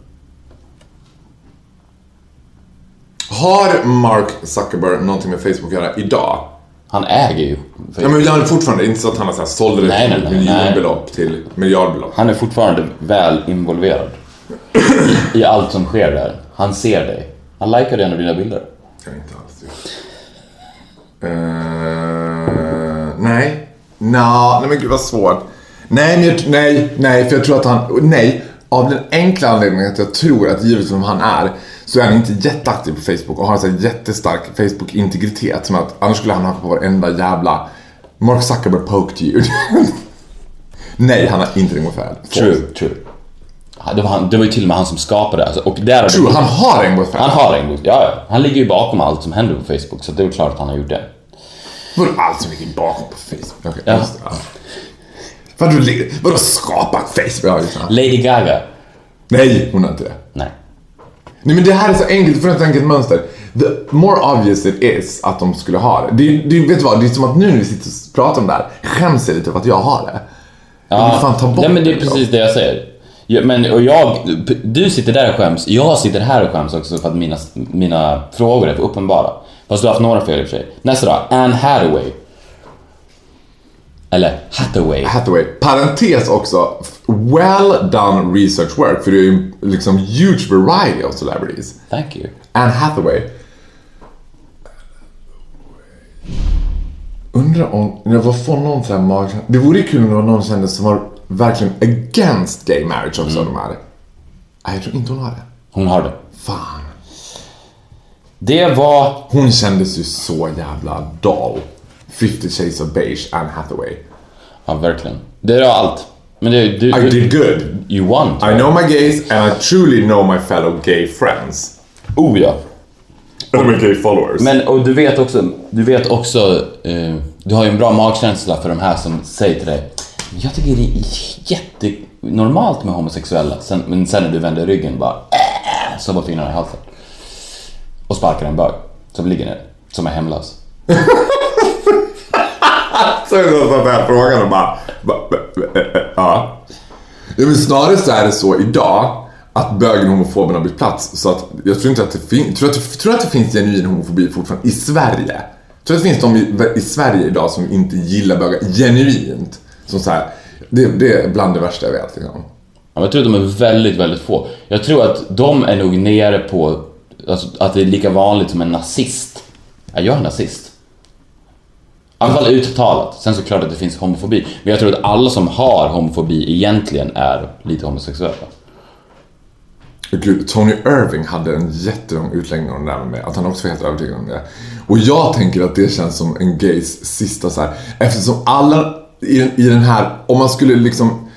Har Mark Zuckerberg någonting med Facebook att göra idag? Han äger ju Ja, Facebook. men han är fortfarande inte så att han har så här sålde det Nej, nej, till nej, miljonbelopp till miljardbelopp. Han är fortfarande väl involverad i allt som sker där. Han ser dig. Han likade en av dina bilder. Jag inte alls gjort. Uh, nej. Nå, nej men gud vad svårt. Nej, nej, nej, för jag tror att han, nej. Av den enkla anledningen att jag tror att givet som han är så är han inte jätteaktiv på Facebook och har en sån jättestark Facebook-integritet. Som att annars skulle han haka på varenda jävla Mark Zuckerberg poked you. nej, han har inte regnbågsfärg. True, true. Det var, han, det var ju till och med han som skapade alltså, och där True, det, han har regnbågsfärg. han har regnbågs... Ja, ja. Han ligger ju bakom allt som händer på Facebook så det är väl klart att han har gjort det. Vadå allt som ligger bakom på Facebook? Okej, Ja. just det, ja. Vadå, vadå skapat Facebook? Ja, just det. Lady Gaga. Nej, hon har inte det. Nej. Nej men det här är så enkelt, för ett enkelt mönster. The more obvious it is att de skulle ha det. det, det vet du vad, det är som att nu när vi sitter och pratar om det här, skäms jag lite över att jag har det. Jag vill fan ta bort Nej, men det är det, precis det jag säger. Ja, men, och jag, du sitter där och skäms, jag sitter här och skäms också för att mina, mina frågor är för uppenbara. Fast du har haft några fel i och för sig. Nästa då, Anne Hathaway. Eller Hathaway. Hathaway. Parentes också, well done research work, för det är ju liksom huge variety of celebrities. Thank you. Anne Hathaway. Undrar om, jag var får någon sån här mag... Det vore kul om det var någon kändis som var verkligen against gay marriage också, Mm. de här. Nej, jag tror inte hon har det. Hon har det. Fan. Det var... Hon kändes ju så jävla doll. 50 shades of beige, Anne Hathaway. Ja, verkligen. Det är allt. Men det, du, I du, did good. You won. I know my gays and I truly know my fellow gay friends. Oh ja. And my gay followers. Men och du vet också, du vet också, eh, du har ju en bra magkänsla för de här som säger till dig jag tycker det är jättenormalt med homosexuella, sen, men sen när du vänder ryggen bara äh, så bara fingrarna i halsen. Och sparkar en bög som ligger ner, som är hemlös. Så är det så att den frågan och bara... Ja. ja men snarare så är det så idag att bögen och homofoben har bytt plats. Så att jag tror inte att det finns... Tror, att tror att det finns genuin homofobi fortfarande i Sverige? Tror att det finns de i, i Sverige idag som inte gillar bögar genuint? Som så här, det, det är bland det värsta jag vet liksom. Ja, Jag tror att de är väldigt, väldigt få. Jag tror att de är nog nere på alltså, att det är lika vanligt som en nazist. Ja, jag är nazist. I alla fall uttalat. Sen så är det klart att det finns homofobi. Men jag tror att alla som har homofobi egentligen är lite homosexuella. Gud, Tony Irving hade en jättelång utläggning om det där med mig, att han också var helt övertygad om det. Och jag tänker att det känns som en gays sista så här. eftersom alla i, i den här, om man skulle liksom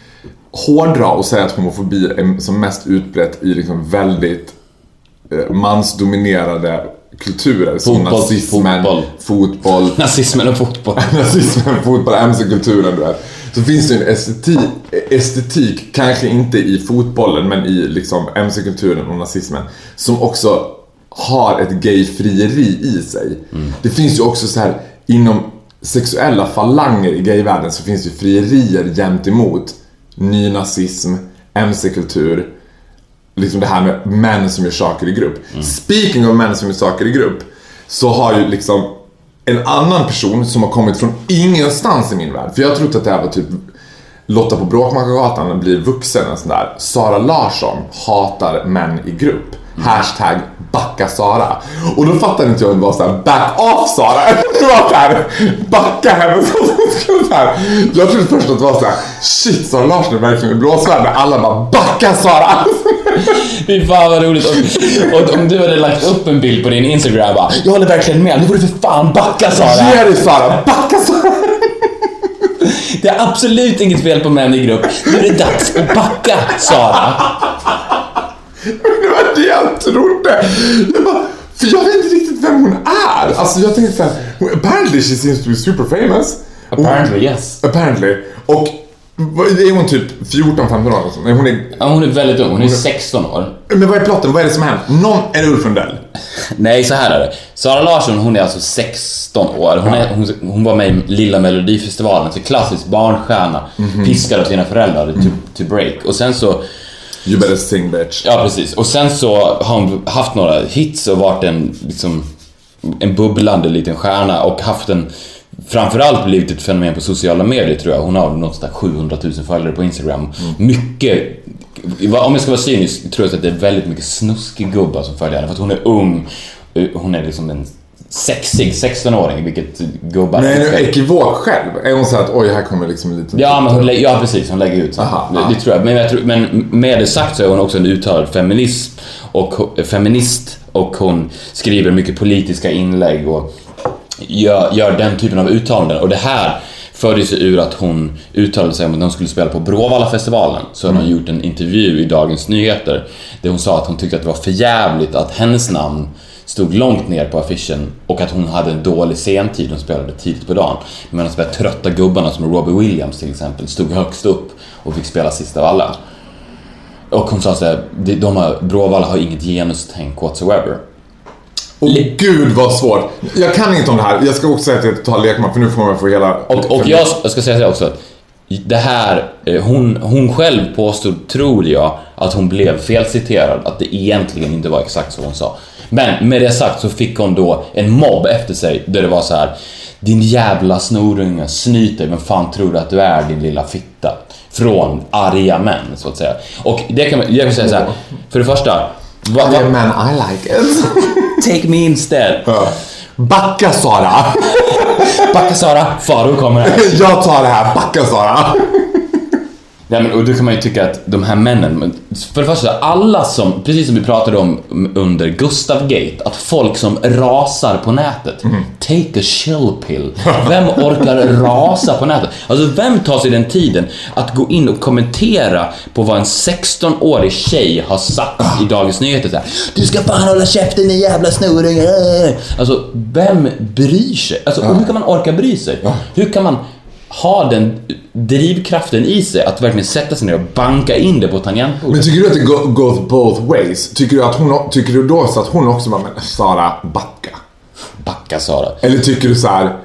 hårdra och säga att homofobi är som mest utbrett i liksom väldigt eh, mansdominerade kulturer som Fotboll, nazismen, fotboll. fotboll Nazismen och fotboll. nazismen, fotboll, mc-kulturen du vet. så finns det ju en estetik, estetik, kanske inte i fotbollen men i liksom mc-kulturen och nazismen, som också har ett gayfrieri i sig. Det finns ju också så här inom sexuella falanger i gayvärlden så finns det ju frierier jämt emot nynazism, mc-kultur, liksom det här med män som gör saker i grupp. Speaking of män som gör saker i grupp så har ju liksom en annan person som har kommit från ingenstans i min värld. För jag har trott att det här var typ Lotta på Bråkmakargatan blir vuxen, en sån där. Sara Larsson hatar män i grupp. Hashtag backa Sara. Och då fattade inte jag om det var såhär back off Sara. Det var såhär backa henne. Så här. Jag trodde först att det var såhär shit Sara Larsson är verkligen blåsvärd. Men alla bara backa Sara. Fy fan vad roligt. Och, och om du hade lagt upp en bild på din Instagram bara, jag håller verkligen med, nu får du för fan backa Sara. Ge dig Sara, backa Sara. Det är absolut inget fel på män i grupp. Nu är det dags att backa Sara. Det var det jag trodde. Jag bara, för jag vet inte riktigt vem hon är. Alltså jag tänkte såhär, apparently she seems to be super famous. Apparently yes. Apparently. Och är hon typ 14-15 år eller så? Nej, hon är... Ja, hon är väldigt ung, hon är 16 år. Men vad är plotten? Vad är det som har hänt? Någon... Är det Ulf Lundell? Nej, så här är det. Sara Larsson, hon är alltså 16 år. Hon, är, hon, hon var med i Lilla Melodifestivalen, så klassisk barnstjärna. Piskad av sina föräldrar to, to break. Och sen så, You better sing bitch. ja precis. Och sen så har hon haft några hits och varit en, liksom, en bubblande liten stjärna och haft en Framförallt blivit ett fenomen på sociala medier tror jag. Hon har där 700 000 följare på Instagram. Mycket, om jag ska vara cynisk, tror jag att det är väldigt mycket snuskgubbar som följer henne. För att hon är ung, hon är liksom en sexig 16-åring, vilket gubbar Men är hon ekivok själv? Är hon såhär att oj, här kommer liksom en liten... Ja, men hon, lä- ja, precis. Hon lägger ut. Aha, det, det tror jag. Men, jag tror, men med det sagt så är hon också en uttalad feminism och, feminist och hon skriver mycket politiska inlägg och gör, gör den typen av uttalanden. Och det här förde sig ur att hon uttalade sig om att hon skulle spela på Bråvallafestivalen. Så hade hon gjort en intervju i Dagens Nyheter där hon sa att hon tyckte att det var för jävligt att hennes namn stod långt ner på affischen och att hon hade en dålig sentid, hon spelade tidigt på dagen. Medan de här trötta gubbarna som Robbie Williams till exempel stod högst upp och fick spela sist av alla. Och hon sa såhär, de, har, Bråvalla har inget genustänk whatsoever. Åh gud vad svårt. Jag kan inte om det här. Jag ska också säga att jag total lekman för nu får man få hela... Och, och jag, jag ska säga det också att det här, eh, hon, hon själv påstod, tror jag, att hon blev felciterad, att det egentligen inte var exakt så hon sa. Men med det sagt så fick hon då en mobb efter sig där det var så här Din jävla snorunge, snyt dig, vem fan tror du att du är din lilla fitta? Från arga män, så att säga. Och det kan man, jag kan säga så här. för det första, vad, man, I like it. take me instead. Backa Sara. Backa Sara, Faro kommer här. Jag tar det här. Backa Sara. Ja, men, och då kan man ju tycka att de här männen, för det första, alla som, precis som vi pratade om under Gustav Gate, att folk som rasar på nätet, take a chill pill. Vem orkar rasa på nätet? Alltså vem tar sig den tiden att gå in och kommentera på vad en 16-årig tjej har sagt i Dagens Nyheter så här, Du ska fan hålla käften din jävla snorunge! Alltså, vem bryr sig? Alltså, hur kan man orka bry sig? Hur kan man ha den drivkraften i sig att verkligen sätta sig ner och banka in det på tangentbordet. Men tycker du att det go- goes both ways? Tycker du, att hon, tycker du då så att hon också bara, men Sara, backa? Backa Sara. Eller tycker du så här,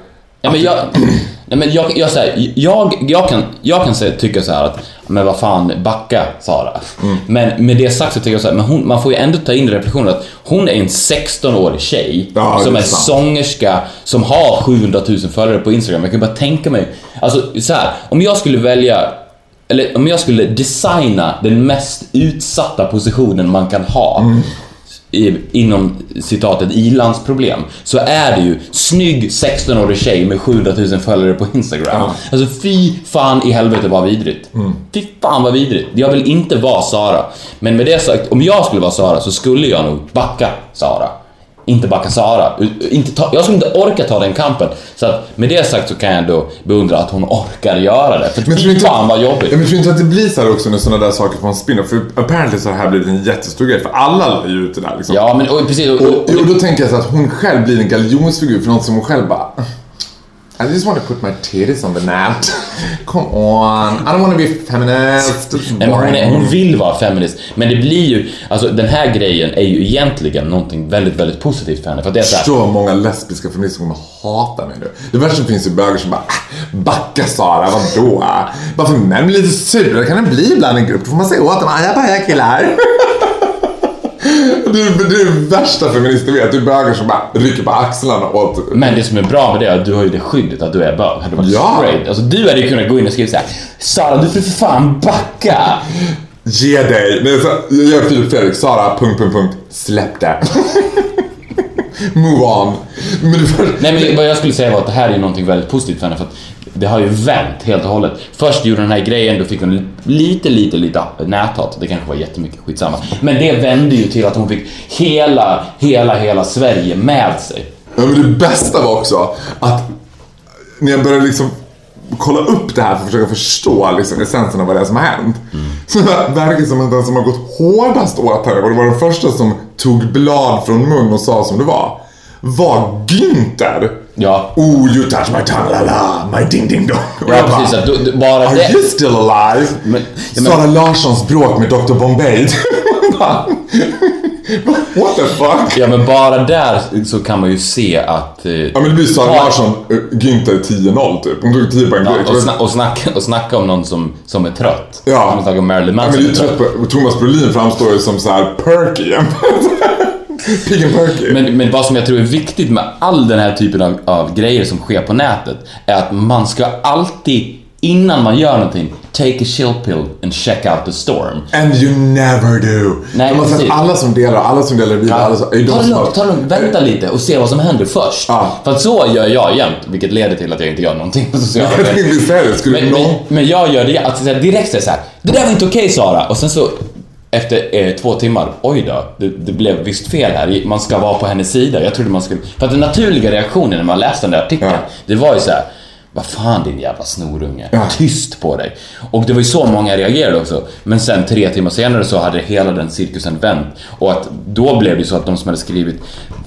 Ja, men jag, nej, men jag, jag, så här, jag, jag kan, jag kan säga, tycka så här att, men vad fan, backa Sara. Mm. Men med det sagt så tycker jag så här, men hon, man får ju ändå ta in i reflektionen att hon är en 16-årig tjej Ja, som är är sångerska som har 700 000 följare på Instagram. Jag kan bara tänka mig, alltså så här, om jag skulle välja eller om jag skulle designa den mest utsatta positionen man kan ha Mm. I, inom citatet ilandsproblem så är det ju snygg 16-årig tjej med 700 000 följare på Instagram. Ja. Mm. Alltså fy fan i helvete vad vidrigt. Fy fan vad vidrigt. Jag vill inte vara Sara. Men med det sagt, om jag skulle vara Sara så skulle jag nog backa Sara. Inte backa Sara. U- Inte ta, jag skulle inte orka ta den kampen. Så att med det sagt så kan jag ändå beundra att hon orkar göra det. För Men tror inte- fan vad jobbigt. Men tror inte att det blir så här också när sådana där saker får en spin-off? För apparently så har det här blivit en jättestor grej, för alla la ju ut det där liksom. Ja men och, precis. Och, Och, och, och då tänker jag så att hon själv blir en galjonsfigur för något som hon själv bara... I just want to put my titties on the net. Come on, I don't want to be feminist. Nej, men hon, är, hon vill vara feminist, men det blir ju, alltså den här grejen är ju egentligen någonting väldigt, väldigt positivt för henne. För det är så här, Så många lesbiska feminister kommer hata mig nu. Det värsta som finns är bögar som bara "Ah, Backa Sara, vadå? Bara för män blir lite sura kan det bli ibland i en grupp. Då får man säga åt dem, "Ah, jag bara jag killar. Är, det är värsta feminister vet. Det är bögar som bara rycker på axlarna åt... Men det som är bra med det är att du har ju det skyddet att du är bög. Hade du varit Ja. straight, alltså du hade ju kunnat gå in och skriva så här: Sara du får för fan backa! Ge dig! Nej, så, jag gör Filip Fredrik, Sara, punkt, punkt, punkt. Släpp det. Move on. Men du får... Nej men vad jag skulle säga var att det här är ju någonting väldigt positivt för henne för att det har ju vänt helt och hållet. Först gjorde hon den här grejen, då fick hon lite, lite, lite näthat. Det kanske var jättemycket, skitsamma. Men det vände ju till att hon fick hela, hela, hela Sverige med sig. Ja, men det bästa var också att när jag började liksom kolla upp det här för att försöka förstå liksom, essensen av vad det är som har hänt. Så verkar som att den som har gått hårdast åt henne och det var den första som tog blad från mun och sa som det var. Var Günther. Ja. Oh, you touch my tongue, la la, my ding ding dong. Ja bara, precis, att du, du, bara Are det... you still alive? Men- ja, men- Sara Larssons bråk med Dr Bombay. What the fuck? Ja men bara där så kan man ju se att... eh, Ja men det blir Sara Ja. Larsson, uh, Günther 10-0 typ. Hon tog 10 poäng Ja, och, sna- och, snacka, och snacka om någon som, som är trött. Ja. Som snackar om Marilyn Ja, Manson. men det är trött på, Thomas Brolin framstår ju som så här perky Pigg and perky. Men, men vad som jag tror är viktigt med all den här typen av, av grejer som sker på nätet är att man ska alltid, innan man gör någonting, take a chill pill and check out the storm. And you never do. Nej, har sett alla som delar, alla som delar vidare, alla som, ta det lugnt, ta det lugnt, vänta lite och se vad som händer först. Ja. För att så gör jag jämt, vilket leder till att jag inte gör någonting på sociala medier. Men, men, men jag gör det att så här, direkt säga så här, det där var inte okej Sara. Och sen så efter eh, två timmar, oj då, det, det blev visst fel här. Man ska vara på hennes sida. Jag trodde man skulle... För att den naturliga reaktionen när man läste den där artikeln, Ja. det var ju så här. Vad fan din jävla snorunge, Ja. tyst på dig. Och det var ju så många reagerade också. Men sen tre timmar senare så hade hela den cirkusen vänt. Och att då blev det så att de som hade skrivit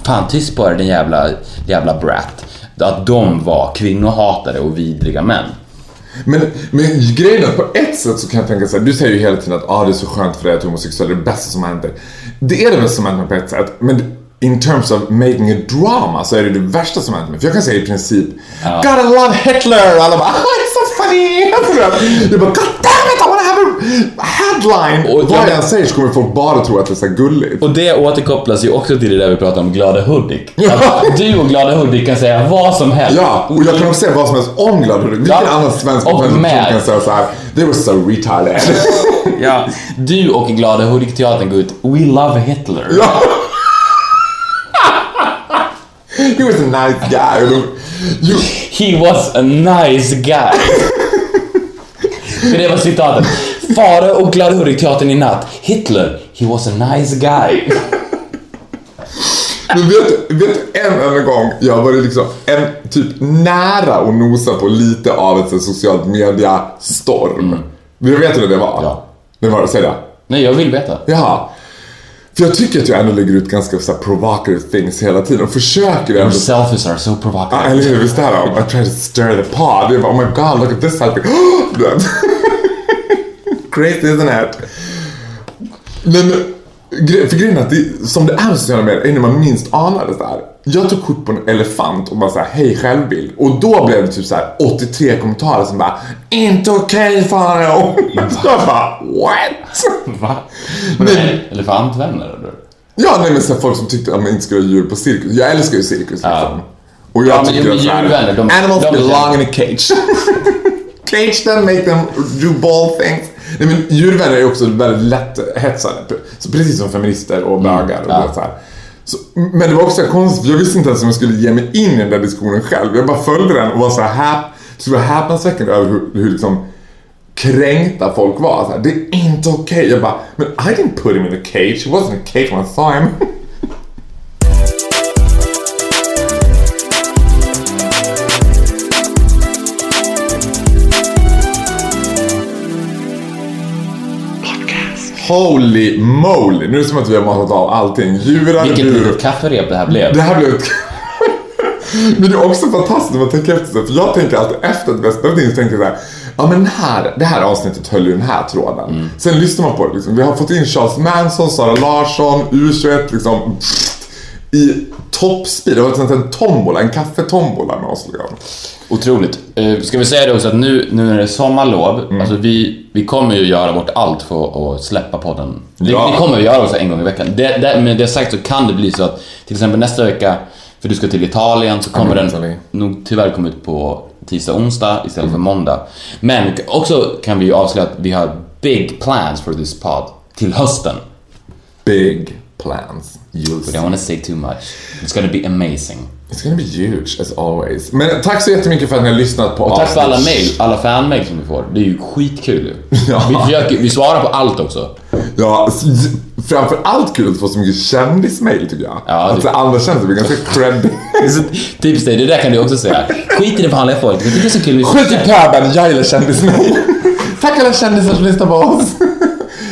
Fan tyst på dig din jävla, jävla brat. Att de var kvinnohatare och vidriga män. Men, men grejen är att på ett sätt så kan jag tänka så här, du säger ju hela tiden att ah, det är så skönt för dig att du är homosexuell, det är det bästa som dig. Det är det bästa som mig på ett sätt, men in terms of making a drama så är det det värsta som hänt mig. För jag kan säga i princip Gotta love Hitler! Och alla bara ah, it's so funny! Jag bara God damn it, I wanna have a headline! Och vad jag än säger så kommer folk bara tro att det är så här gulligt. Och det återkopplas ju också till det där vi pratade om Glada Hudik. Att du och Glada Hudik kan säga vad som helst. Ja, och jag kan också säga vad som helst om Glad Hudik. Vilken Ja. annan svensk person kan säga så här They were so retarded. Ja. Du och Glada Hudik-teatern går ut We love Hitler. Ja. He was a nice guy. Jo, He was a nice guy. För det var citatet. Fare och Glada Hudik-teatern i natt. Hitler, he was a nice guy. men vet, du- vet en enda gång jag var liksom en typ nära att nosa på lite av ett socialt media-storm. Du vet du vad det var? Ja. Det var det, säg det. Nej, jag vill veta. Jaha. För jag tycker att jag ändå lägger ut ganska så här provocative things hela tiden och försöker Your ändå selfies are so Ja, provocative. eller hur? Visst är de? I try to stir the pot. Jag bara, oh my god, look at this selfie. Du. Crazy isn't it? Men, för grejen är att det, som det är med sociala medier är när man minst anar det så här. Jag tog kort på en elefant och bara såhär, hej självbild. Och då blev det typ så här 83 kommentarer som bara, inte okej Farao. Jag bara, what? Va? Nej. Elefantvänner eller? Ja, nej men så här, folk som tyckte att man inte skulle ha djur på cirkus. Jag älskar ju cirkus liksom. Ja. Och jag Ja, men tycker ju- att så här, djurvänner, de- animals de är belong in a cage. cage them, make them do ball things. Nej men djurvänner är också väldigt lätt hetsade. Så precis som feminister och bögar och ja. så här. Så, men det var också konstigt, för jag visste inte ens om jag skulle ge mig in i den där diskussionen själv. Jag bara följde den och var så här häp, så var häpnadsväckande över hur, hur liksom kränkta folk var. Så här, det är inte okej. Jag bara, men I didn't put him in a cage. It wasn't a cage when I saw him. Holy moly! Nu är det som att vi har matat av allting. Djurar, Vilket litet kafferep det här blev. Det här blev ett... Men det är också fantastiskt när man tänker efter för jag tänker alltid efter att vi har spelat in så tänker jag så här, ja men här, det här avsnittet höll ju den här tråden. Mm. Sen lyssnar man på det liksom, vi har fått in Charles Manson, Sara Larsson, U21 liksom i toppspeed. Det har varit en tombola, en kaffetombola med oss liksom. Otroligt. Eh, ska vi säga det också att nu, nu när det är sommarlov, Mm. alltså vi, vi kommer ju göra vårt allt för att släppa podden. Det, Ja. det kommer vi göra också en gång i veckan. Det, det, med det sagt så kan det bli så att till exempel nästa vecka, för du ska till Italien, så kommer Mm, den nog tyvärr komma ut på tisdag, onsdag istället för måndag. Men också kan vi ju avslöja att vi har big plans for this pod till hösten. Big plans. You'll see. don't wanna say too much. It's gonna be amazing. It's gonna be huge as always. Men tack så jättemycket för att ni har lyssnat på Och tack för alla mail, alla fanmail som vi får. Det är ju skitkul. Ja. Vi, försöker, vi svarar på allt också. Ja, s- framför allt kul att få så mycket kändismail tycker jag. Ja, att det- så andra kändisar blir ganska creddy. Tips det, det där kan du också säga. Skit i det vanliga folk. Jag tycker det är så kul. Skit i pöbeln, jag gillar kändismail. Tack alla kändisar som lyssnar på oss.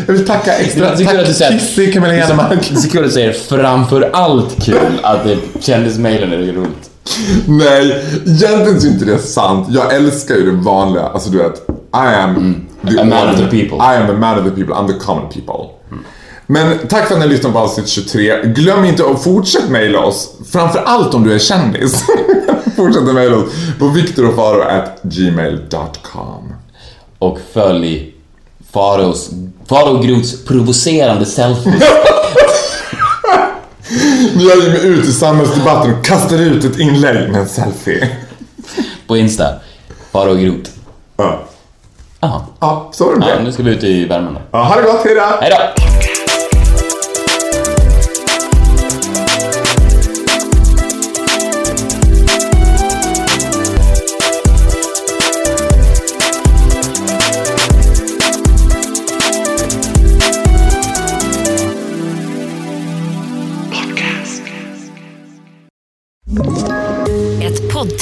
Jag vill tacka extra. Att du Tack säger- Kissy, Camilla Henemark. Det är så kul att säga framför allt kul att det kändismailen är roligt. Nej, egentligen så är inte det sant. Jag älskar ju det vanliga. Alltså du vet, I am the, A man of the people. I am a man of the people, I'm the common people. Men tack för att ni har lyssnat på avsnitt 23. Glöm inte att fortsätta mejla oss. Framför allt om du är kändis. Fortsätt mejla oss på viktorofaro.gmail.com Och följ Faros, Faro Groths provocerande selfies. Nu ger mig ut i samhällsdebatten och kastar ut ett inlägg med en selfie. på Insta. Faro Groth. Ja, Jaha. ja så var det med Ja, det. nu ska vi ut i värmen då. Ja, ha det gott, hejdå! Hejdå!